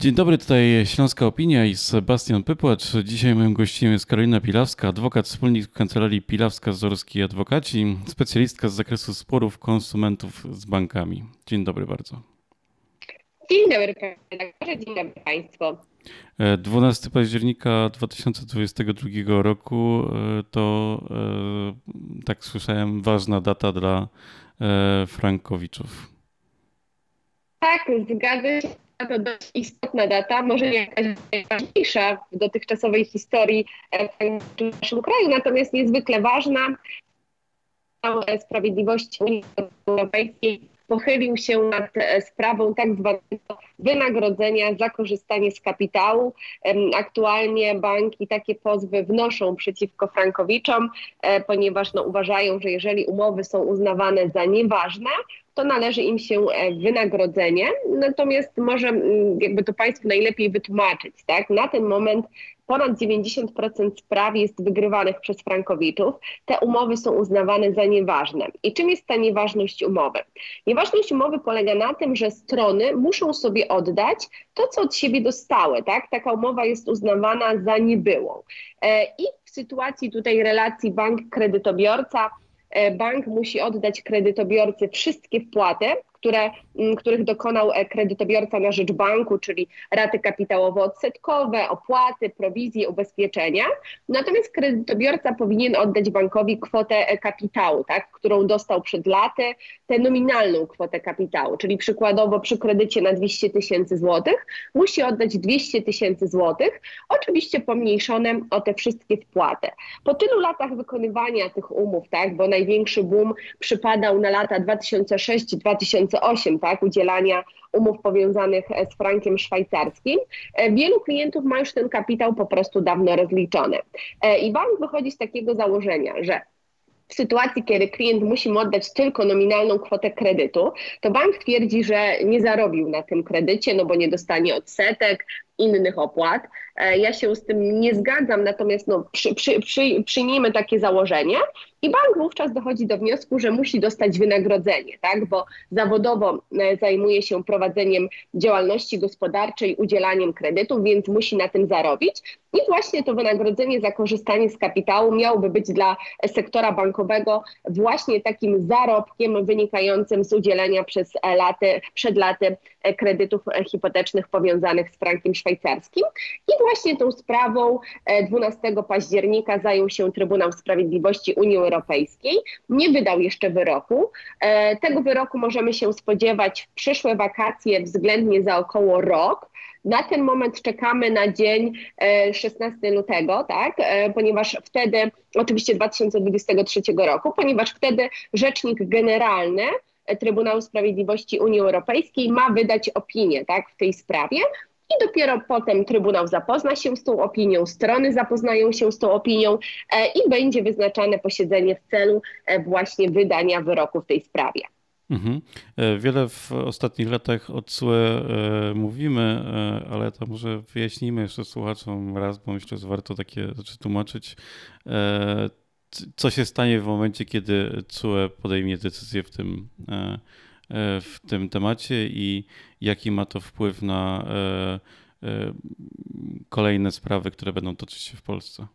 Dzień dobry, tutaj Śląska Opinia i Sebastian Pypłacz. Dzisiaj moim gościem jest Karolina Pilawska, adwokat wspólnik Kancelarii Pilawska-Zorski Adwokaci, specjalistka z zakresu sporów konsumentów z bankami. Dzień dobry bardzo. Dzień dobry panie redaktorze, dzień dobry państwu. 12 e, października 2022 roku e, to, e, tak słyszałem, ważna data dla Frankowiczów. Tak, zgadzam się to dość istotna data, może jakaś najważniejsza w dotychczasowej historii w naszym kraju, natomiast niezwykle ważna. Sprawiedliwości Unii Europejskiej pochylił się nad e, sprawą tak zwanego wynagrodzenia za korzystanie z kapitału. Aktualnie banki takie pozwy wnoszą przeciwko frankowiczom, e, ponieważ no, uważają, że jeżeli umowy są uznawane za nieważne, to należy im się e, wynagrodzenie. Natomiast może jakby to Państwu najlepiej wytłumaczyć, tak? Na ten moment ponad 90% spraw jest wygrywanych przez frankowiczów. Te umowy są uznawane za nieważne. I czym jest ta nieważność umowy? Nieważność umowy polega na tym, że strony muszą sobie oddać to, co od siebie dostały. Tak? Taka umowa jest uznawana za niebyłą. E, I w sytuacji tutaj relacji bank-kredytobiorca, bank musi oddać kredytobiorcy wszystkie wpłaty, które, mm, których dokonał e, kredytobiorca na rzecz banku, czyli raty kapitałowo-odsetkowe, opłaty, prowizje, ubezpieczenia. Natomiast kredytobiorca powinien oddać bankowi kwotę e, kapitału, tak, którą dostał przed laty, tę nominalną kwotę kapitału, czyli przykładowo przy kredycie na 200 tysięcy złotych musi oddać 200 tysięcy złotych, oczywiście pomniejszone o te wszystkie wpłaty. Po tylu latach wykonywania tych umów, tak, bo największy boom przypadał na lata 2006-2008, 2008, tak, udzielania umów powiązanych z frankiem szwajcarskim. E, wielu klientów ma już ten kapitał po prostu dawno rozliczony. E, I bank wychodzi z takiego założenia, że w sytuacji, kiedy klient musi mu oddać tylko nominalną kwotę kredytu, to bank twierdzi, że nie zarobił na tym kredycie, no bo nie dostanie odsetek, innych opłat. E, ja się z tym nie zgadzam, natomiast no, przy, przy, przy, przyjmijmy takie założenie i bank wówczas dochodzi do wniosku, że musi dostać wynagrodzenie, tak? bo zawodowo e, zajmuje się prowadzeniem działalności gospodarczej, udzielaniem kredytów, więc musi na tym zarobić. I właśnie to wynagrodzenie za korzystanie z kapitału miałoby być dla sektora bankowego właśnie takim zarobkiem wynikającym z udzielenia przez laty, przed laty kredytów hipotecznych powiązanych z frankiem szwajcarskim. I właśnie tą sprawą 12 e, października zajął się Trybunał Sprawiedliwości Unii Europejskiej. Nie wydał jeszcze wyroku. E, tego wyroku możemy się spodziewać w przyszłe wakacje względnie za około rok. Na ten moment czekamy na dzień 16 e, lutego, tak, ponieważ wtedy, oczywiście 2023 roku, ponieważ wtedy rzecznik generalny Trybunału Sprawiedliwości Unii Europejskiej ma wydać opinię tak, w tej sprawie. I dopiero potem Trybunał zapozna się z tą opinią, strony zapoznają się z tą opinią e, i będzie wyznaczane posiedzenie w celu e, właśnie wydania wyroku w tej sprawie. Mhm. E, wiele w ostatnich latach o CUE mówimy, ale to może wyjaśnijmy jeszcze słuchaczom raz, bo myślę, że warto takie rzeczy tłumaczyć co się stanie w momencie, kiedy CUE podejmie decyzję w tym, w tym temacie i jaki ma to wpływ na e, kolejne sprawy, które będą toczyć się w Polsce?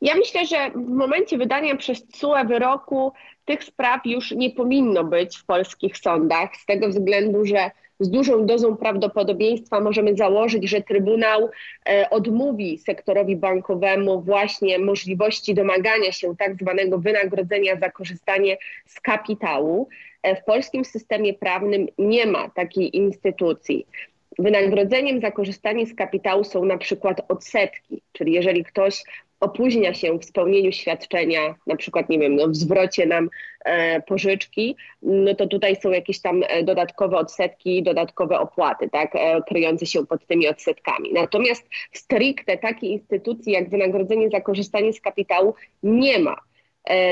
Ja myślę, że w momencie wydania przez CUE wyroku tych spraw już nie powinno być w polskich sądach, z tego względu, że z dużą dozą prawdopodobieństwa możemy założyć, że Trybunał e, odmówi sektorowi bankowemu właśnie możliwości domagania się tak zwanego wynagrodzenia za korzystanie z kapitału. E, w polskim systemie prawnym nie ma takiej instytucji. Wynagrodzeniem za korzystanie z kapitału są na przykład odsetki, czyli jeżeli ktoś opóźnia się w spełnieniu świadczenia, na przykład, nie wiem, no, w zwrocie nam e, pożyczki, no to tutaj są jakieś tam e, dodatkowe odsetki, dodatkowe opłaty, tak, e, kryjące się pod tymi odsetkami. Natomiast stricte takiej instytucji jak wynagrodzenie za korzystanie z kapitału nie ma.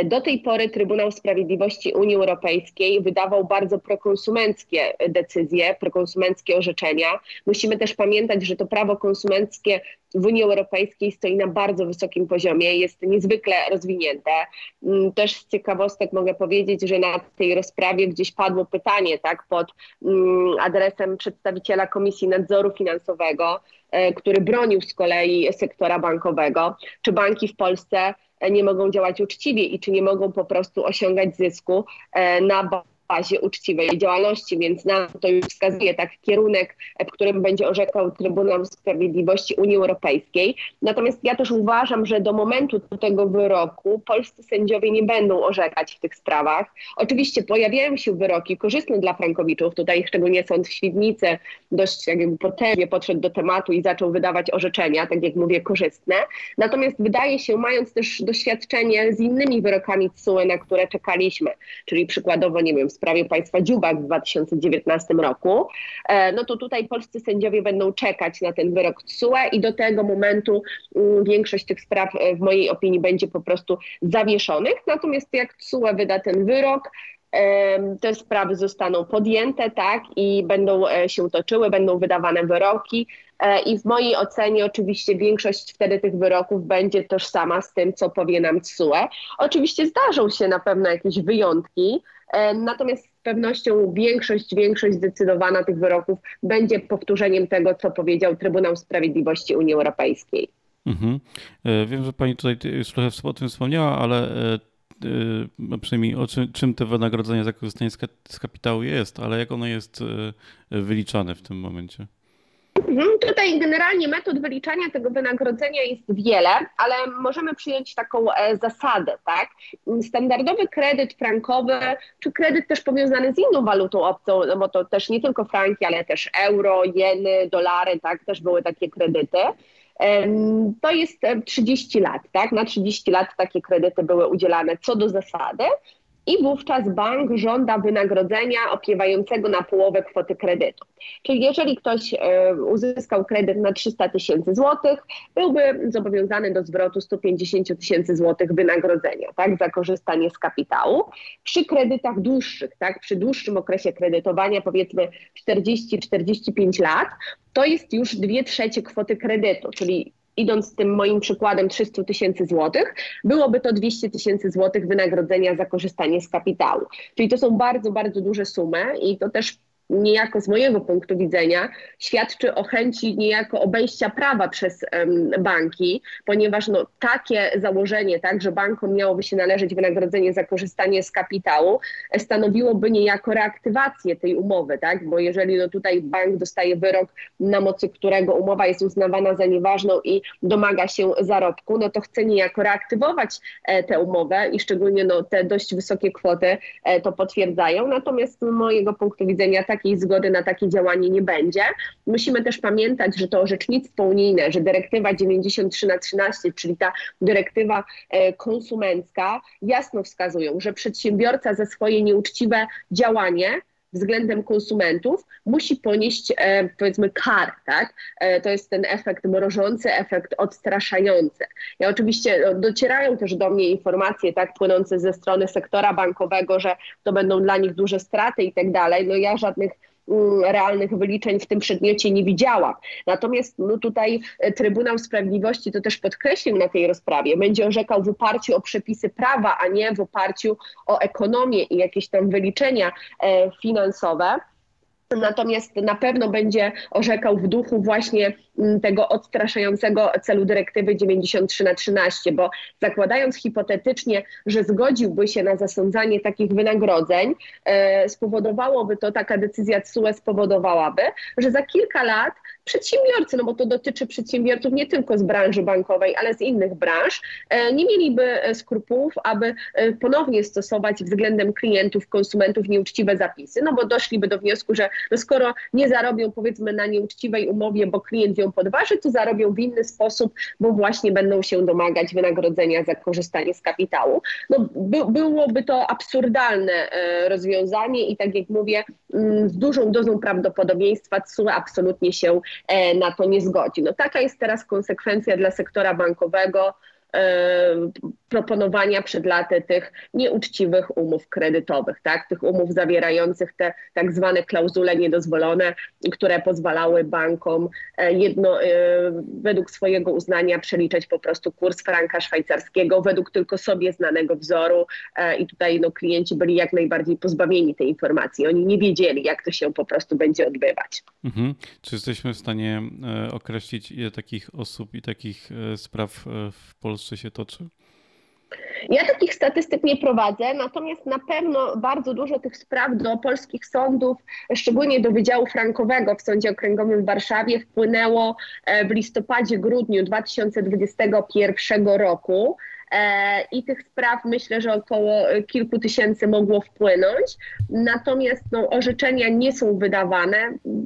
Do tej pory Trybunał Sprawiedliwości Unii Europejskiej wydawał bardzo prokonsumenckie decyzje, prokonsumenckie orzeczenia. Musimy też pamiętać, że to prawo konsumenckie w Unii Europejskiej stoi na bardzo wysokim poziomie, jest niezwykle rozwinięte. Mm, też z ciekawostek mogę powiedzieć, że na tej rozprawie gdzieś padło pytanie tak, pod mm, adresem przedstawiciela Komisji Nadzoru Finansowego, e, który bronił z kolei sektora bankowego, czy banki w Polsce nie mogą działać uczciwie i czy nie mogą po prostu osiągać zysku e, na bazie uczciwej działalności, więc nam to już wskazuje tak kierunek, w którym będzie orzekał Trybunał Sprawiedliwości Unii Europejskiej. Natomiast ja też uważam, że do momentu tego wyroku polscy sędziowie nie będą orzekać w tych sprawach. Oczywiście pojawiają się wyroki korzystne dla frankowiczów, tutaj szczególnie sąd w Świdnicy dość jakby potężnie podszedł do tematu i zaczął wydawać orzeczenia, tak jak mówię, korzystne. Natomiast wydaje się, mając też doświadczenie z innymi wyrokami TSUE, na które czekaliśmy, czyli przykładowo, nie wiem, sprawie państwa Dziubak w 2019 roku, e, no to tutaj polscy sędziowie będą czekać na ten wyrok TSUE i do tego momentu mm, większość tych spraw e, w mojej opinii będzie po prostu zawieszonych. Natomiast jak TSUE wyda ten wyrok, te sprawy zostaną podjęte, tak, i będą e, się toczyły, będą wydawane wyroki. I w mojej ocenie oczywiście większość wtedy tych wyroków będzie tożsama z tym, co powie nam TSUE. Oczywiście zdarzą się na pewno jakieś wyjątki, natomiast z pewnością większość, większość zdecydowana tych wyroków będzie powtórzeniem tego, co powiedział Trybunał Sprawiedliwości Unii Europejskiej. Mhm. E, wiem, że Pani tutaj już trochę o tym wspomniała, ale no przynajmniej o czym, czym te wynagrodzenie za korzystanie z kapitału jest, ale jak ono jest wyliczane w tym momencie? Mhm, tutaj generalnie metod wyliczania tego wynagrodzenia jest wiele, ale możemy przyjąć taką e, zasadę, tak? Standardowy kredyt frankowy, czy kredyt też powiązany z inną walutą obcą, no bo to też nie tylko franki, ale też euro, jeny, dolary, tak? Też były takie kredyty. To jest 30 lat, tak? Na 30 lat takie kredyty były udzielane co do zasady i wówczas bank żąda wynagrodzenia opiewającego na połowę kwoty kredytu. Czyli jeżeli ktoś e, uzyskał kredyt na 300 tysięcy złotych, byłby zobowiązany do zwrotu 150 tysięcy złotych wynagrodzenia tak, za korzystanie z kapitału. Przy kredytach dłuższych, tak, przy dłuższym okresie kredytowania, powiedzmy 40-45 lat, to jest już 2 trzecie kwoty kredytu, czyli idąc tym moim przykładem 300 tysięcy złotych, byłoby to 200 tysięcy złotych wynagrodzenia za korzystanie z kapitału. Czyli to są bardzo, bardzo duże sumy i to też niejako z mojego punktu widzenia świadczy o chęci niejako obejścia prawa przez banki, ponieważ no, takie założenie, tak, że bankom miałoby się należeć wynagrodzenie za korzystanie z kapitału, stanowiłoby niejako reaktywację tej umowy, tak, bo jeżeli no, tutaj bank dostaje wyrok, na mocy którego umowa jest uznawana za nieważną i domaga się zarobku, no to chce niejako reaktywować e, tę umowę i szczególnie no, te dość wysokie kwoty e, to potwierdzają, natomiast z mojego punktu widzenia tak takiej zgody na takie działanie nie będzie. Musimy też pamiętać, że to orzecznictwo unijne, że dyrektywa 93 na 13, czyli ta dyrektywa e, konsumencka, jasno wskazują, że przedsiębiorca za swoje nieuczciwe działanie względem konsumentów musi ponieść e, powiedzmy karę, tak? E, to jest ten efekt mrożący, efekt odstraszający. Ja oczywiście no, docierają też do mnie informacje tak płynące ze strony sektora bankowego, że to będą dla nich duże straty i tak dalej. No ja żadnych realnych wyliczeń w tym przedmiocie nie widziałam. Natomiast no tutaj e, Trybunał Sprawiedliwości to też podkreślił na tej rozprawie, będzie orzekał w oparciu o przepisy prawa, a nie w oparciu o ekonomię i jakieś tam wyliczenia e, finansowe. Natomiast na pewno będzie orzekał w duchu właśnie tego odstraszającego celu dyrektywy 93 na 13, bo zakładając hipotetycznie, że zgodziłby się na zasądzanie takich wynagrodzeń, e, spowodowałoby to, taka decyzja TSUE spowodowałaby, że za kilka lat przedsiębiorcy, no bo to dotyczy przedsiębiorców nie tylko z branży bankowej, ale z innych branż, e, nie mieliby e, skrupułów, aby ponownie stosować względem klientów, konsumentów nieuczciwe zapisy, no bo doszliby do wniosku, że no skoro nie zarobią powiedzmy na nieuczciwej umowie, bo klient ją podważy, to zarobią w inny sposób, bo właśnie będą się domagać wynagrodzenia za korzystanie z kapitału. No, by, byłoby to absurdalne rozwiązanie i tak jak mówię, mm, z dużą dozą prawdopodobieństwa TSUE absolutnie się E, na to nie zgodzi. No taka jest teraz konsekwencja dla sektora bankowego. Proponowania przed laty tych nieuczciwych umów kredytowych, tak? tych umów zawierających te tak zwane klauzule niedozwolone, które pozwalały bankom jedno, według swojego uznania przeliczać po prostu kurs franka szwajcarskiego według tylko sobie znanego wzoru i tutaj no, klienci byli jak najbardziej pozbawieni tej informacji. Oni nie wiedzieli, jak to się po prostu będzie odbywać. Mhm. Czy jesteśmy w stanie określić, ile takich osób i takich spraw w Polsce się toczy? Ja takich statystyk nie prowadzę, natomiast na pewno bardzo dużo tych spraw do polskich sądów, szczególnie do Wydziału Frankowego w Sądzie Okręgowym w Warszawie wpłynęło e, w listopadzie, grudniu 2021 roku. E, i tych spraw myślę, że około kilku tysięcy mogło wpłynąć. Natomiast no, orzeczenia nie są wydawane.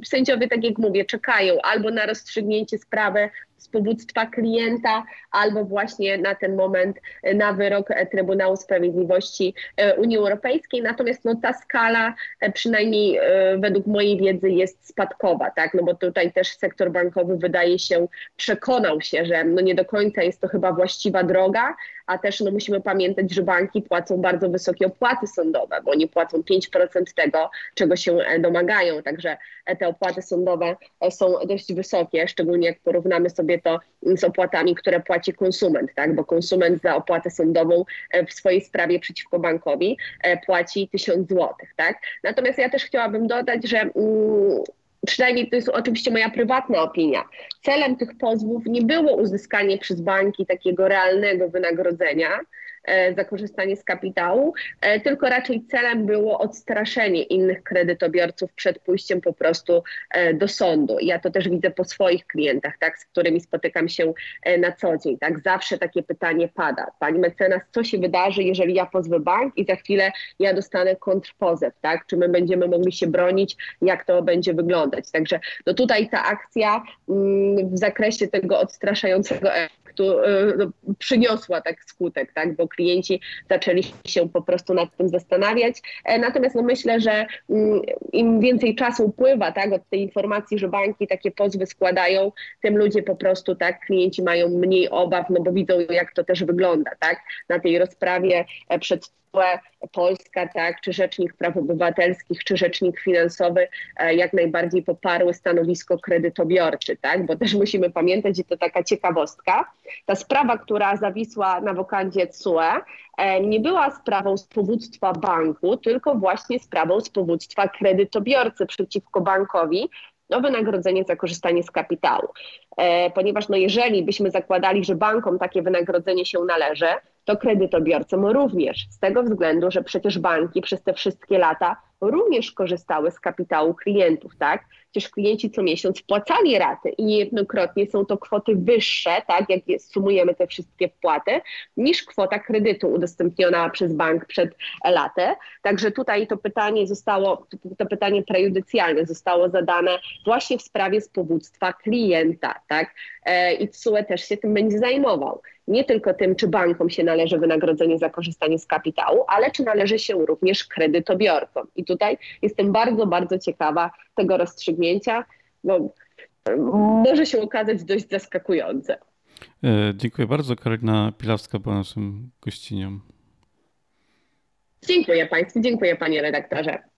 Sędziowie, tak jak mówię, czekają albo na rozstrzygnięcie sprawy z powództwa klienta, albo właśnie na ten moment na wyrok Trybunału Sprawiedliwości e, Unii Europejskiej. Natomiast no, ta skala, e, przynajmniej według mojej wiedzy, jest spadkowa, tak? No bo tutaj też sektor bankowy wydaje się, przekonał się, że no nie do końca jest to chyba właściwa droga, a też no, musimy pamiętać, że banki płacą bardzo wysokie opłaty sądowe, bo oni płacą 5% tego, czego się e, domagają, także e, te opłaty sądowe e, są dość wysokie, szczególnie jak porównamy sobie to mm, z opłatami, które płaci konsument, tak? bo konsument za opłatę sądową w swojej sprawie przeciwko bankowi płaci 1000 zł. Tak? Natomiast ja też chciałabym dodać, że mm, przynajmniej to jest oczywiście moja prywatna opinia, celem tych pozwów nie było uzyskanie przez banki takiego realnego wynagrodzenia, za korzystanie z kapitału, e, tylko raczej celem było odstraszenie innych kredytobiorców przed pójściem po prostu e, do sądu. Ja to też widzę po swoich klientach, tak, z którymi spotykam się na co dzień. Tak, zawsze takie pytanie pada. Pani mecenas, co się wydarzy, jeżeli ja pozwę bank i za chwilę ja dostanę kontrpozew, tak? Czy my będziemy mogli się bronić, jak to będzie wyglądać? Także no tutaj ta akcja mm, w zakresie tego odstraszającego e, no, przyniosła tak skutek, tak, bo klienci zaczęli się po prostu nad tym zastanawiać. E, natomiast no myślę, że mm, im więcej czasu upływa tak, od tej informacji, że banki takie pozwy składają, tym ludzie po prostu, tak, klienci mają mniej obaw, no bo widzą, jak to też wygląda, tak, na tej rozprawie e, przed Polska, tak, czy Rzecznik Praw Obywatelskich, czy Rzecznik Finansowy e, jak najbardziej poparły stanowisko kredytobiorczy, tak, bo też musimy pamiętać, i to taka ciekawostka, ta sprawa, która zawisła na wokandzie TSUE, e, nie była sprawą z powództwa banku, tylko właśnie sprawą z powództwa kredytobiorcy przeciwko bankowi, o wynagrodzenie za korzystanie z kapitału. E, ponieważ no jeżeli byśmy zakładali, że bankom takie wynagrodzenie się należy, to kredytobiorcom również, z tego względu, że przecież banki przez te wszystkie lata również korzystały z kapitału klientów, tak? Przecież klienci co miesiąc wpłacali raty i niejednokrotnie są to kwoty wyższe, tak, jak sumujemy te wszystkie wpłaty, niż kwota kredytu udostępniona przez bank przed latem. Także tutaj to pytanie zostało, to pytanie prejudycjalne zostało zadane właśnie w sprawie z powództwa klienta, tak? E, I TSUE też się tym będzie zajmował nie tylko tym, czy bankom się należy wynagrodzenie za korzystanie z kapitału, ale czy należy się również kredytobiorcom. I tutaj jestem bardzo, bardzo ciekawa tego rozstrzygnięcia. No, może się okazać dość zaskakujące. E, dziękuję bardzo. Karolina Pilawska była naszym gościnią. Dziękuję Państwu, dziękuję Panie redaktorze.